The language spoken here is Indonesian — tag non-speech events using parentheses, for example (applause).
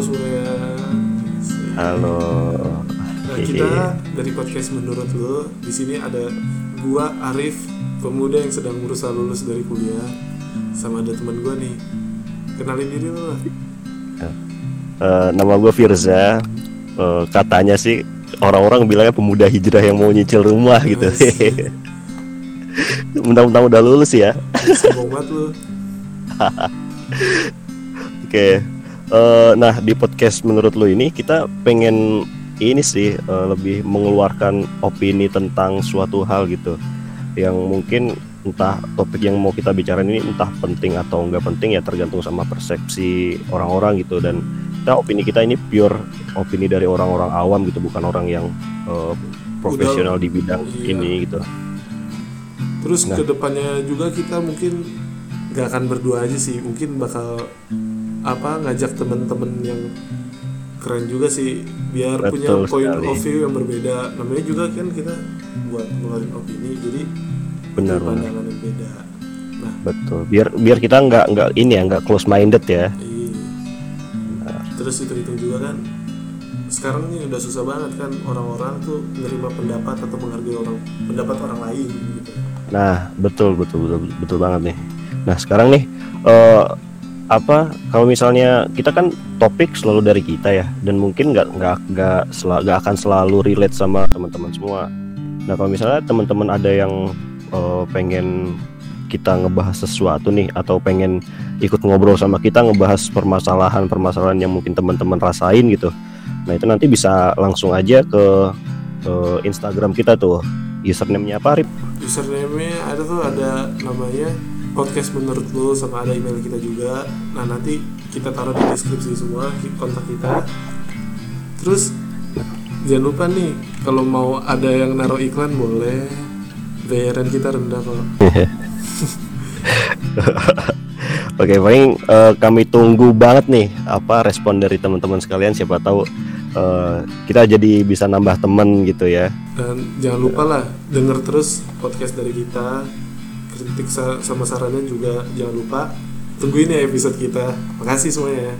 semuanya. Halo. Nah, kita dari podcast menurut lo di sini ada gua Arif, pemuda yang sedang berusaha lulus dari kuliah, sama ada teman gua nih. Kenalin diri lo lah. Eh, nama gue Firza. Eh, katanya sih orang-orang bilangnya pemuda hijrah yang mau nyicil rumah gitu. Asik. (laughs) Mentang-mentang udah lulus ya. Sombong banget lo. Oke. Eh, nah di podcast menurut lo ini kita pengen ini sih eh, lebih mengeluarkan opini tentang suatu hal gitu yang mungkin entah topik yang mau kita bicarain ini entah penting atau enggak penting ya tergantung sama persepsi orang-orang gitu dan kita opini kita ini pure opini dari orang-orang awam gitu bukan orang yang eh, profesional di bidang Iya. ini gitu. Terus Nah. ke depannya juga kita mungkin gak akan berdua aja sih, mungkin bakal apa ngajak temen-temen yang keren juga sih, biar punya Betul point sekali. of view yang berbeda. Namanya juga kan kita buat ngeluarin opini, jadi Benar punya pandangan yang beda. Nah, Betul. Biar biar kita nggak nggak ini ya nggak close minded ya. iya. Terus hitung-hitung juga kan, sekarang ini udah susah banget kan orang-orang tuh menerima pendapat atau menghargai orang pendapat orang lain gitu. Nah, betul betul betul betul banget nih. Nah, sekarang nih eh apa kalau misalnya kita kan topik selalu dari kita ya dan mungkin nggak nggak nggak nggak akan selalu relate sama teman-teman semua. Nah, kalau misalnya teman-teman ada yang eh, pengen kita ngebahas sesuatu nih atau pengen ikut ngobrol sama kita ngebahas permasalahan-permasalahan yang mungkin teman-teman rasain gitu. Nah, itu nanti bisa langsung aja ke eh, Instagram kita tuh. Username-nya apa, Rip? username-nya ada tuh ada namanya podcast menurut lo sama ada email kita juga. Nah nanti kita taruh di deskripsi semua kontak kita. Terus jangan lupa nih kalau mau ada yang naruh iklan boleh. Bayaran kita rendah kok. (laughs) Oke, paling eh, kami tunggu banget nih apa respon dari teman-teman sekalian. Siapa tahu eh, kita jadi bisa nambah temen gitu ya. dan jangan lupa lah denger terus podcast dari kita kritik sa- sama sarannya juga jangan lupa tungguin ya episode kita. Makasih semuanya